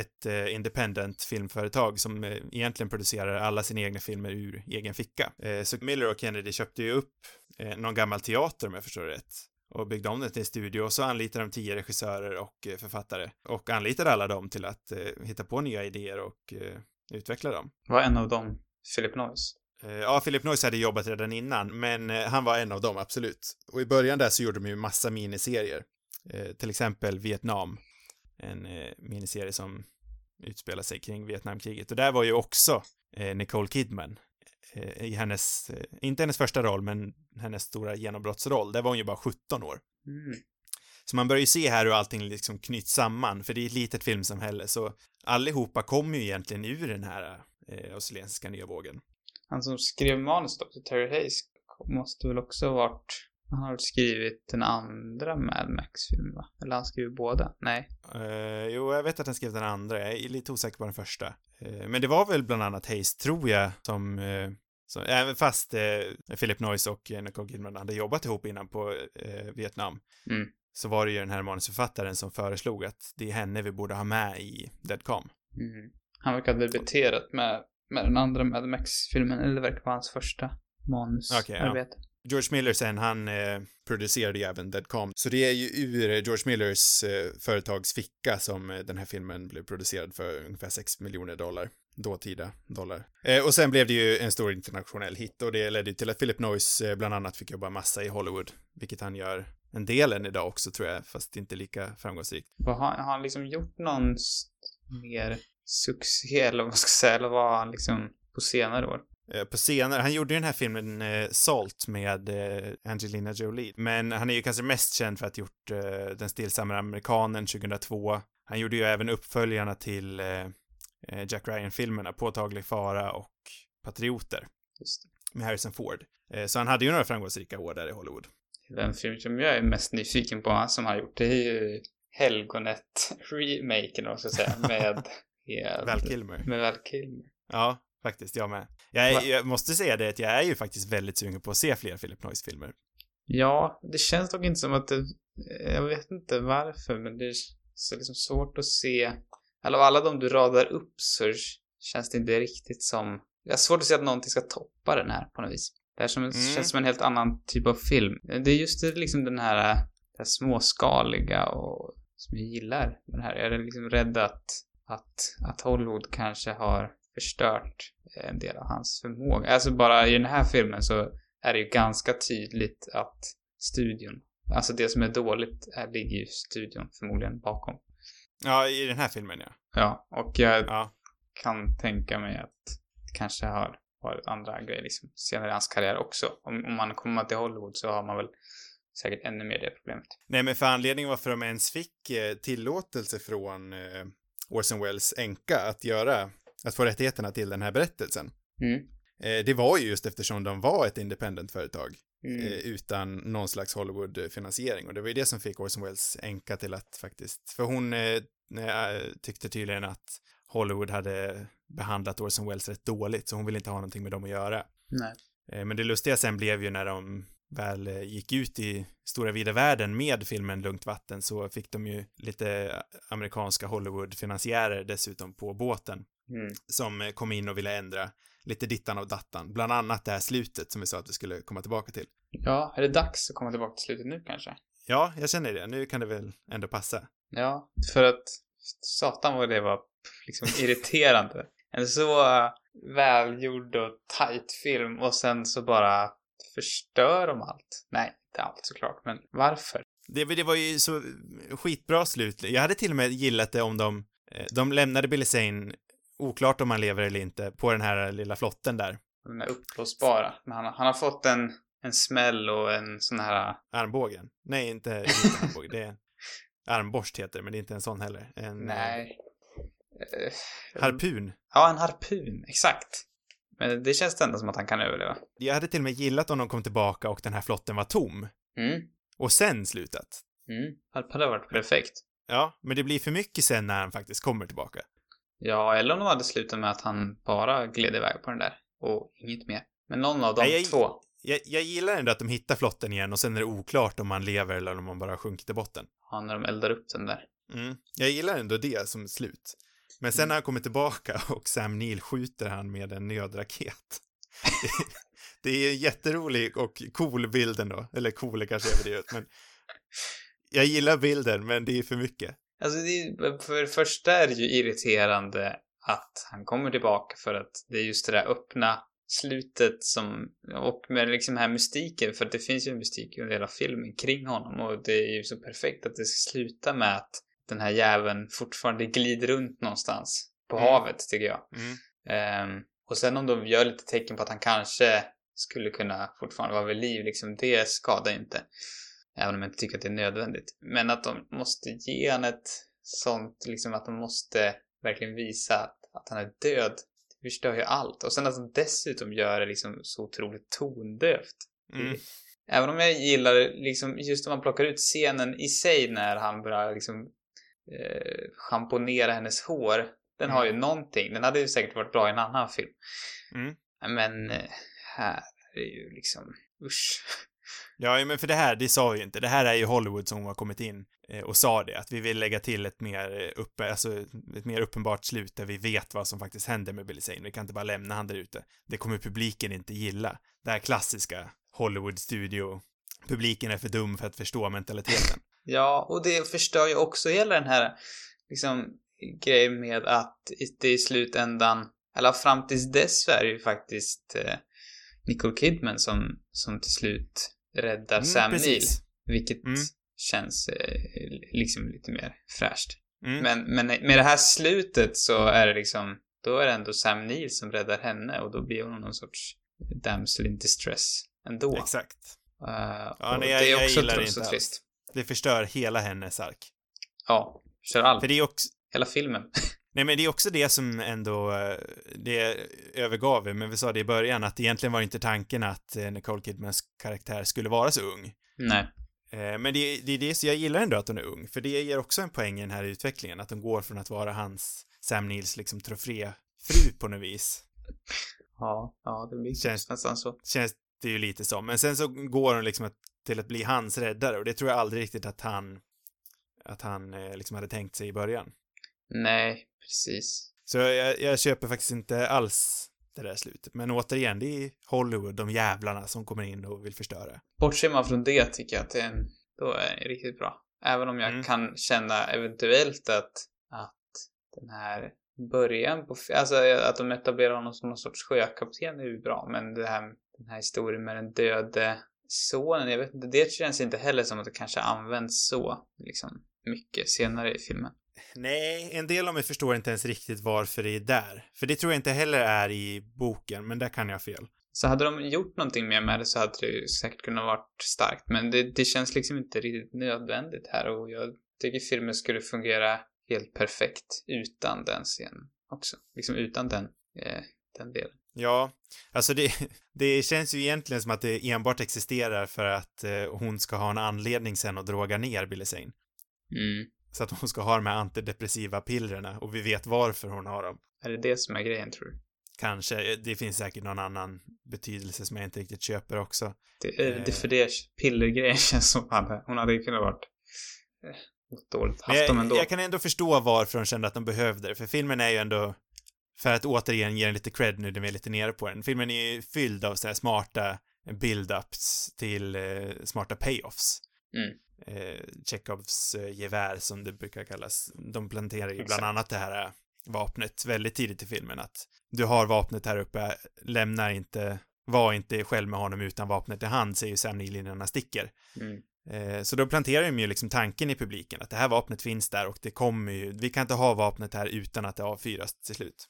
ett eh, independent filmföretag som eh, egentligen producerar alla sina egna filmer ur egen ficka. Eh, Så Miller och Kennedy köpte ju upp eh, någon gammal teater om jag förstår det rätt och byggde om den till en studio och så anlitade de tio regissörer och eh, författare och anlitade alla dem till att eh, hitta på nya idéer och eh, utveckla dem. Var en av dem Philip Noyce? Eh, Ja, Philip Noyce hade jobbat redan innan, men eh, han var en av dem, absolut. Och i början där så gjorde de ju massa miniserier. Eh, till exempel Vietnam, en miniserie som utspelar sig kring Vietnamkriget. Och där var ju också Nicole Kidman i hennes, eh, inte hennes första roll, men hennes stora genombrottsroll. Där var hon ju bara 17 år. Mm. Så man börjar ju se här hur allting liksom knyts samman, för det är ett litet filmsamhälle, så allihopa kommer ju egentligen ur den här eh, australiensiska nya vågen. Han som skrev manus då, Terry Hayes, måste väl också ha varit... Han har skrivit den andra Mad Max-filmen, va? Eller han skriver båda? Nej. Uh, jo, jag vet att han skrev den andra. Jag är lite osäker på den första. Eh, men det var väl bland annat Hayes, tror jag, som... eh, som även fast uh, Philip Noyce och uh, Nicole Kidman hade jobbat ihop innan på eh, Vietnam, Mm. så var det ju den här manusförfattaren som föreslog att det är henne vi borde ha med i Deadcom. Mm. Han verkar ha debuterat med, med den andra Mad Max-filmen, eller det verkar vara hans första manusarbete. Okej, ja. George Miller sen, han eh, producerade ju även Deadcom. Så det är ju ur eh, George Millers eh, företags ficka som eh, den här filmen blev producerad för ungefär 6 miljoner dollar. Dåtida dollar. Eh, och sen blev det ju en stor internationell hit och det ledde till att Philip Noyce eh, bland annat fick jobba massa i Hollywood, vilket han gör en del än idag också tror jag, fast inte lika framgångsrikt. Har, har han liksom gjort någon mer succé eller vad ska jag säga, eller var han liksom på senare år? Eh, på senare, han gjorde ju den här filmen eh, Salt med eh, Angelina Jolie, men han är ju kanske mest känd för att ha gjort eh, Den stillsamma amerikanen 2002. Han gjorde ju även uppföljarna till eh, eh, Jack Ryan-filmerna Påtaglig fara och Patrioter. Med Harrison Ford. så han hade ju några framgångsrika år där i Hollywood. Den film som jag är mest nyfiken på som han gjort, det är ju Helgonet-remaken, vad ska jag säga, med... med Val Kilmer. Med Val Kilmer. Ja, faktiskt, jag med. Jag, är, jag måste säga det att jag är ju faktiskt väldigt sugen på att se fler Philip Noyce-filmer. Ja, det känns dock inte som att det, jag vet inte varför, men det är så liksom svårt att se, eller av alla de du radar upp så känns det inte riktigt som, jag har svårt att se att någonting ska toppa den här på något vis. Det här som, mm. känns som en helt annan typ av film. Det är just det, liksom den här, det här småskaliga och som jag gillar med den här. Jag är liksom rädd att, att, att Hollywood kanske har förstört en del av hans förmåga. Alltså bara i den här filmen så är det ju ganska tydligt att studion, alltså det som är dåligt är, ligger ju studion förmodligen bakom. Ja, i den här filmen ja. Ja, och jag ja. kan tänka mig att det kanske har varit andra grejer liksom senare i hans karriär också. Om, om man kommer till Hollywood så har man väl säkert ännu mer det problemet. Nej, men för anledningen varför de ens fick eh, tillåtelse från eh, Orson Welles änka att göra att få rättigheterna till den här berättelsen. Mm. Eh, det var ju just eftersom de var ett independent-företag mm. eh, utan någon slags Hollywood-finansiering och det var ju det som fick Orson Welles änka till att faktiskt, för hon eh, tyckte tydligen att Hollywood hade behandlat Orson Welles rätt dåligt så hon ville inte ha någonting med dem att göra. Nej. Eh, men det lustiga sen blev ju när de väl eh, gick ut i stora vida världen med filmen Lugnt vatten så fick de ju lite amerikanska Hollywood-finansiärer dessutom på båten mm. som eh, kom in och ville ändra lite dittan och dattan, bland annat det här slutet som vi sa att vi skulle komma tillbaka till. Ja, är det dags att komma tillbaka till slutet nu kanske? Ja, jag känner det. Nu kan det väl ändå passa. Ja, för att satan vad det var liksom irriterande. En så välgjord och tight film och sen så bara förstör de allt. Nej, inte allt såklart, men varför? Det, det var ju så skitbra slut. Jag hade till och med gillat det om de, eh, de lämnade Billy Zane oklart om han lever eller inte, på den här lilla flotten där. Den är uppblåsbara. Han, han har fått en, en smäll och en sån här... Armbågen? Nej, inte, inte armbåge. det är armborst heter det, men det är inte en sån heller. En, Nej. Uh, harpun. Ja, en harpun, exakt. Men det känns ändå som att han kan överleva. Jag hade till och med gillat om de kom tillbaka och den här flotten var tom. Mm. Och sen slutat. Mm. Det hade varit perfekt. Ja, men det blir för mycket sen när han faktiskt kommer tillbaka. Ja, eller om de hade slutat med att han bara gled iväg på den där och inget mer. Men någon av de jag, två. Jag, jag gillar ändå att de hittar flotten igen och sen är det oklart om man lever eller om man bara har sjunkit i botten. Ja, när de eldar upp den där. Mm. Jag gillar ändå det som slut. Men sen mm. när han kommer tillbaka och Sam Neill skjuter han med en nödraket. det är en jätterolig och cool bild ändå. Eller cool är kanske överdrivet, men jag gillar bilden, men det är för mycket. Alltså, det, för det första är det ju irriterande att han kommer tillbaka för att det är just det där öppna slutet som, och med liksom den här mystiken, för det finns ju en mystik under hela filmen kring honom och det är ju så perfekt att det ska sluta med att den här jäveln fortfarande glider runt någonstans på mm. havet, tycker jag. Mm. Um, och sen om de gör lite tecken på att han kanske skulle kunna fortfarande vara vid liv, liksom, det skadar inte. Även om jag inte tycker att det är nödvändigt. Men att de måste ge han ett sånt, liksom att de måste verkligen visa att, att han är död. Det förstör ju allt. Och sen att de dessutom gör det liksom så otroligt tondövt. Mm. Även om jag gillar liksom just när man plockar ut scenen i sig när han börjar liksom eh, schamponera hennes hår. Den mm. har ju någonting. Den hade ju säkert varit bra i en annan film. Mm. Men eh, här är ju liksom, usch. Ja, men för det här, det sa vi ju inte. Det här är ju Hollywood som har kommit in eh, och sa det, att vi vill lägga till ett mer, eh, uppe, alltså, ett mer uppenbart slut där vi vet vad som faktiskt händer med Billy Zane. Vi kan inte bara lämna han där ute. Det kommer publiken inte gilla. Det här klassiska Hollywood-studio. Publiken är för dum för att förstå mentaliteten. Ja, och det förstör ju också hela den här liksom grejen med att det i slutändan, eller fram tills dess är det ju faktiskt eh, Nicole Kidman som, som till slut räddar Mm, Sam precis. Neill. Vilket Mm. känns eh, liksom lite mer fräscht. Mm. Men, men med det här slutet så är det liksom, då är det ändå Sam Neill som räddar henne och då blir hon någon sorts damsel in distress ändå. Exakt. Uh, Ja, nej, jag- det är jag också gillar det tro- inte alls. trist. Det förstör hela hennes ark. Ja, kör allt. För det är också, Hela filmen. nej men det är också det som ändå, eh, det övergav vi, men vi sa det i början, att egentligen var inte tanken att eh, Nicole Kidmans karaktär skulle vara så ung. Nej. Eh, Men det, det är det, så jag gillar ändå att hon är ung, för det ger också en poäng i den här utvecklingen, att hon går från att vara hans, Sam Neils liksom troféfru på något vis. Ja, ja, det blir Känns- nästan så. Känns det ju lite som. Men sen så går hon liksom att, till att bli hans räddare och det tror jag aldrig riktigt att han, att han liksom hade tänkt sig i början. Nej, precis. Så jag, jag köper faktiskt inte alls det där slutet. Men återigen, det är Hollywood, de jävlarna som kommer in och vill förstöra. Bortser man från det tycker jag att det är en, då är det riktigt bra. Även om jag Mm. kan känna eventuellt att, att den här början på, alltså att de etablerar honom som någon sorts sjökapten är ju bra, men det här, den här historien med den döde sonen, jag vet inte, det känns inte heller som att det kanske används så, liksom, mycket senare i filmen. Nej, en del av mig förstår inte ens riktigt varför det är där. För det tror jag inte heller är i boken, men där kan jag fel. Så hade de gjort någonting mer med det så hade det säkert kunnat varit starkt. Men det, det känns liksom inte riktigt nödvändigt här och jag tycker filmen skulle fungera helt perfekt utan den scenen också. Liksom utan den, eh, den delen. Ja, alltså det, det känns ju egentligen som att det enbart existerar för att eh, hon ska ha en anledning sen att droga ner Billy Zane. Mm. Så att hon ska ha de här antidepressiva pillerna och vi vet varför hon har dem. Är det det som är grejen tror du? Kanske, det finns säkert någon annan betydelse som jag inte riktigt köper också. Det, eh, Eh. det för det pillergrejen känns som hade, hon hade kunnat varit eh, dåligt. Haft dem jag, ändå. jag kan ändå förstå varför de kände att de behövde det, för filmen är ju ändå, för att återigen ge den lite cred nu när vi är lite nere på den, filmen är ju fylld av så här smarta build-ups till eh, smarta payoffs. Mm. Eh, Chekhovs eh, gevär som det brukar kallas. De planterar ju bland annat det här eh, vapnet väldigt tidigt i filmen att du har vapnet här uppe, lämna inte, var inte själv med honom utan vapnet i hand, säger ju Sam Neill innan han sticker. Mm. Eh, Så då planterar de ju liksom tanken i publiken att det här vapnet finns där och det kommer ju, vi kan inte ha vapnet här utan att det avfyras till slut.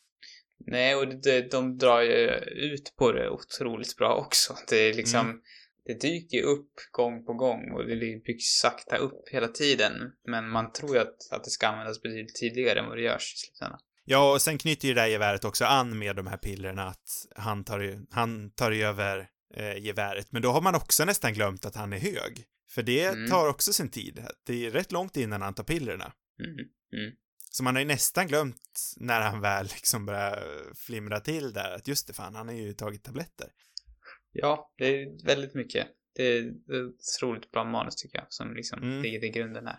Nej, och det, de drar ju ut på det otroligt bra också. Det är liksom, Mm. Det dyker ju upp gång på gång och det byggs sakta upp hela tiden. Men man tror ju att, att det ska användas betydligt tidigare än vad det görs i slutändan. Ja, och sen knyter ju det där geväret också an med de här pillerna att han tar ju, han tar ju över eh, geväret, men då har man också nästan glömt att han är hög. För det Mm. tar också sin tid. Det är rätt långt innan han tar pillerna. Mm. Mm. Så man har ju nästan glömt när han väl liksom börjar flimra till där att just det fan, han har ju tagit tabletter. Ja, det är väldigt mycket. Det är, ett otroligt bra manus tycker jag, som liksom Mm. ligger till grunden här.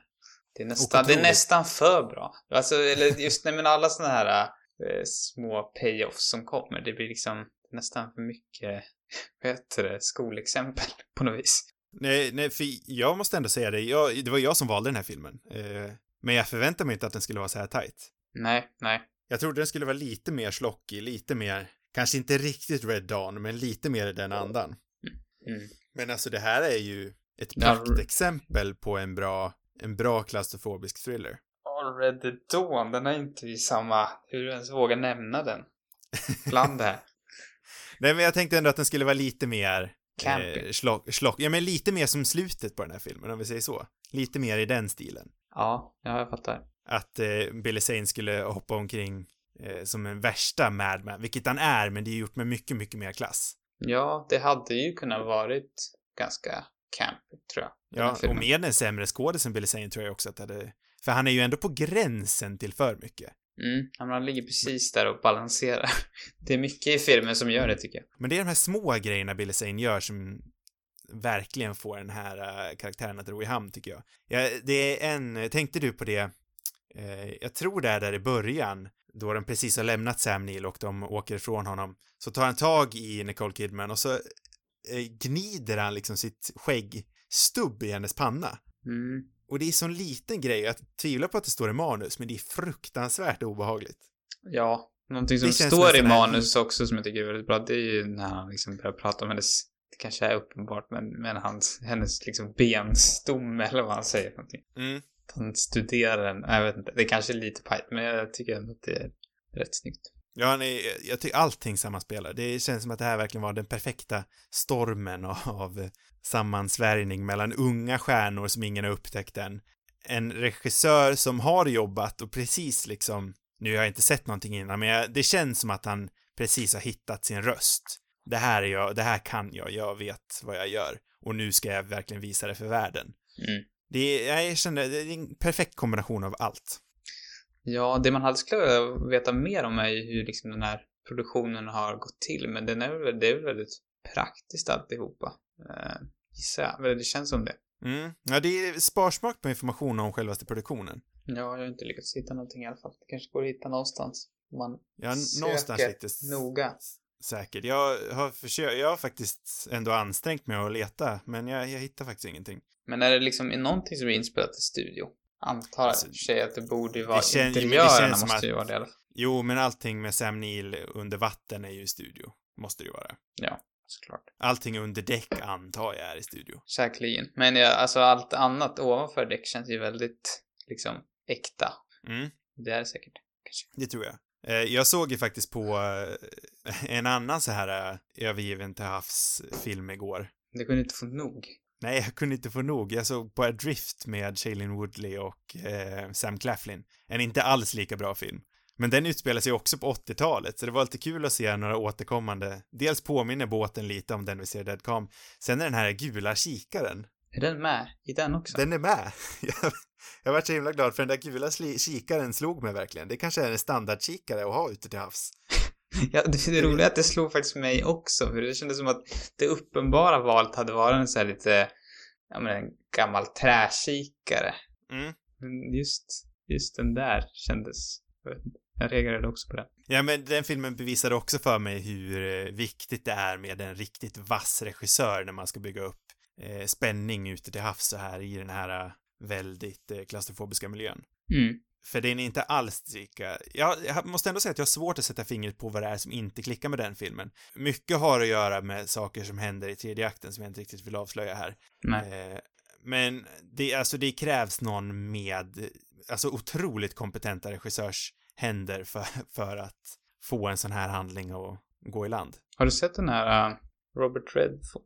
Det är nästan, det är nästan för bra. Alltså, eller just, nej men alla sådana här eh, små payoffs som kommer, det blir liksom nästan för mycket, vad heter det, skolexempel på något vis. Nej, nej, för jag måste ändå säga det, jag, det var jag som valde den här filmen. Eh, men jag förväntade mig inte att den skulle vara så här tight. Nej, nej. Jag trodde den skulle vara lite mer slockig, lite mer, kanske inte riktigt Red Dawn, men lite mer i den andan. Mm. Men alltså det här är ju ett Ja, praktexempel på en bra, en bra klaustrofobisk thriller. Already Dawn, den är inte i samma, hur du ens vågar nämna den. Bland det här. Nej, men jag tänkte ändå att den skulle vara lite mer Campy. eh, slock, slock, ja men lite mer som slutet på den här filmen, om vi säger så. Lite mer i den stilen. Ja, ja, jag fattar. Att eh, Billy Zane skulle hoppa omkring eh, som en värsta madman, vilket han är, men det är gjort med mycket, mycket mer klass. Ja, det hade ju kunnat varit ganska campy, tror jag. Ja, och med en sämre skådis än Billy Zane tror jag också att det hade... För han är ju ändå på gränsen till för mycket. Mm, men han ligger precis där och balanserar. Det är mycket i filmen som gör det, tycker jag. Men det är de här små grejerna Billy Zane gör som verkligen får den här uh, karaktären att ro i hamn, tycker jag. ja. Det är en... Tänkte du på det? Eh, jag tror det är där i början, då de precis har lämnat Sam Neill och de åker ifrån honom, så tar han tag i Nicole Kidman och så eh, gnider han liksom sitt skäggstubb i hennes panna. Mm. Och det är sån liten grej, jag tvivlar på att det står i manus, men det är fruktansvärt obehagligt. Ja, någonting som står i nästan här- manus också som jag tycker är väldigt bra, det är ju när han liksom börjar prata om hennes, det kanske är uppenbart, men, men hans, hennes liksom benstomme eller vad han säger någonting. Mm. Han studerar den, jag vet inte, det kanske är lite pajt, men jag tycker ändå att det är rätt snyggt. Ja, är, jag tycker allting sammanspelar. Det känns som att det här verkligen var den perfekta stormen av sammansvärjning mellan unga stjärnor som ingen har upptäckt än. En regissör som har jobbat och precis liksom, nu har jag inte sett någonting innan, men jag, det känns som att han precis har hittat sin röst. Det här är jag, det här kan jag, jag vet vad jag gör. Och nu ska jag verkligen visa det för världen. Mm. Det är, jag känner, det är en perfekt kombination av allt. Ja, det man hade skulle vilja veta mer om är ju hur liksom den här produktionen har gått till, men den är väl, det är väl väldigt praktiskt alltihopa. Eh, gissar jag. Eller Det känns som det. Mm. Ja, det är sparsmak på information om självaste produktionen. Ja, jag har inte lyckats hitta någonting i alla fall. Det kanske går att hitta någonstans. Man Ja, söker någonstans lite s- noga. säkert. Jag har försökt, jag har faktiskt ändå ansträngt mig att leta, men jag, jag hittar faktiskt ingenting. Men är det liksom i någonting som är inspelat i studio? Antar Alltså, jag sig att det borde ju vara det kän- men det interiörerna känns som måste att- ju vara det. Jo, men allting med Sam Neill under vatten är ju i studio. Måste det ju vara. Ja, såklart. Allting under däck antar jag är i studio. Säkerligen. Men ja, alltså allt annat ovanför däck känns ju väldigt liksom äkta. Mm, Det är det säkert. Kanske. det tror jag. Eh, Jag såg ju faktiskt på eh, en annan så här eh, övergiven till havs film igår. Det kunde inte få nog. Nej, jag kunde inte få nog. Jag såg på Adrift med Shailene Woodley och eh, Sam Claflin. En inte alls lika bra film. Men den utspelar sig också på 80-talet, så det var lite kul att se några återkommande. Dels påminner båten lite om den vi ser i Dead Calm. Sen är den här gula kikaren. Är den med i den också? Den är med. Jag, jag var så himla glad för den där gula kikaren slog mig verkligen. Det kanske är en standardkikare att ha ute till havs. Ja, det, det roliga är att det slog faktiskt mig också, för det kändes som att det uppenbara valet hade varit en så här lite, ja men en gammal träkikare. Mm. Men just, just den där kändes, jag reagerade också på det. Ja, men den filmen bevisade också för mig hur eh, viktigt det är med en riktigt vass regissör när man ska bygga upp eh, spänning ute till havs så här i den här eh, väldigt eh, klaustrofobiska miljön. Mm. För den är inte alls lika... Jag, jag måste ändå säga att jag har svårt att sätta fingret på vad det är som inte klickar med den filmen. Mycket har att göra med saker som händer i tredje akten som jag inte riktigt vill avslöja här. Nej. Eh, men det, alltså det krävs någon med, alltså otroligt kompetenta regissörshänder för, för att få en sån här handling att gå i land. Har du sett den här uh, Robert Redford?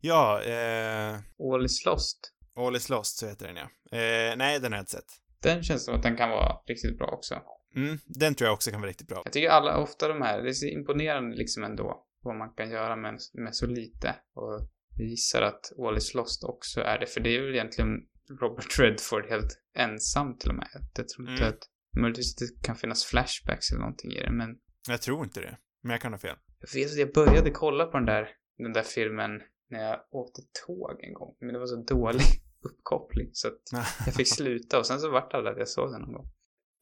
Ja, eh, All is lost? All is lost så heter den ja. Eh, nej, den har jag inte sett. Den känns som att den kan vara riktigt bra också. Mm, den tror jag också kan vara riktigt bra. Jag tycker alla, ofta de här, det är så imponerande liksom ändå vad man kan göra med, med så lite. Och jag gissar att All is lost också är det, för det är väl egentligen Robert Redford helt ensam till och med. Jag tror inte Mm. att, möjligtvis att det kan finnas flashbacks eller någonting i det, men Jag tror inte det, men jag kan ha fel. jag vet att jag började kolla på den där, den där filmen när jag åkte tåg en gång, men det var så dålig uppkoppling så att jag fick sluta och sen så vart det att jag såg den någon gång.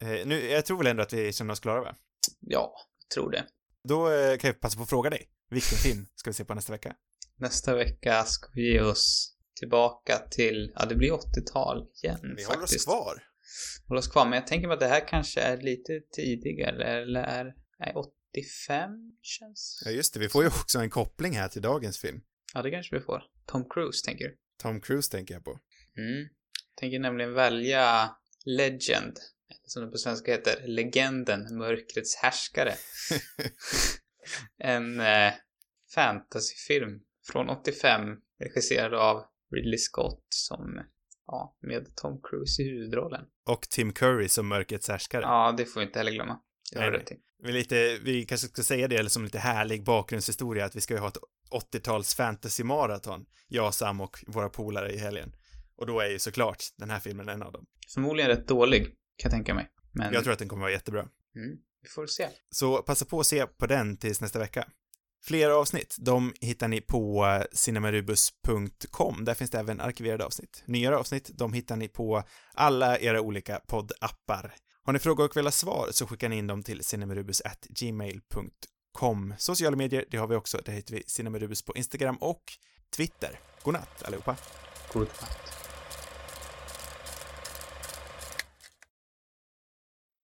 Eh, nu, jag tror väl ändå att vi känner oss klara va? Ja, jag tror det. Då eh, kan jag passa på att fråga dig. Vilken film ska vi se på nästa vecka? Nästa vecka ska vi ge oss tillbaka till, ja det blir 80-tal igen Vi faktiskt. håller oss kvar. Håller oss kvar, men jag tänker mig att det här kanske är lite tidigare, eller är, är 85 känns? Ja, just det. Vi får ju också en koppling här till dagens film. Ja, det kanske vi får. Tom Cruise tänker du? Tom Cruise tänker jag på. Mm. Tänker nämligen välja Legend, som det på svenska heter, Legenden, Mörkrets härskare. en eh, fantasyfilm från 85, regisserad av Ridley Scott som, ja, med Tom Cruise i huvudrollen. Och Tim Curry som mörkrets härskare. Ja, det får vi inte heller glömma. Det har rätt. Vi, lite, vi kanske ska säga det eller som lite härlig bakgrundshistoria att vi ska ju ha ett 80-tals fantasy-maraton, jag, Sam och våra polare i helgen. Och då är ju såklart den här filmen en av dem. Förmodligen rätt dålig, kan jag tänka mig. Men Jag tror att den kommer vara jättebra. mm, vi får se. Så passa på att se på den tills nästa vecka. Fler avsnitt, de hittar ni på cinemarubus.com. Där finns det även arkiverade avsnitt. Nyare avsnitt, de hittar ni på alla era olika poddappar. Har ni frågor och vill ha svar så skickar ni in dem till cinemarubus.gmail.com. Sociala medier, det har vi också. Där heter vi cinemarubus på Instagram och Twitter. God natt allihopa. God natt.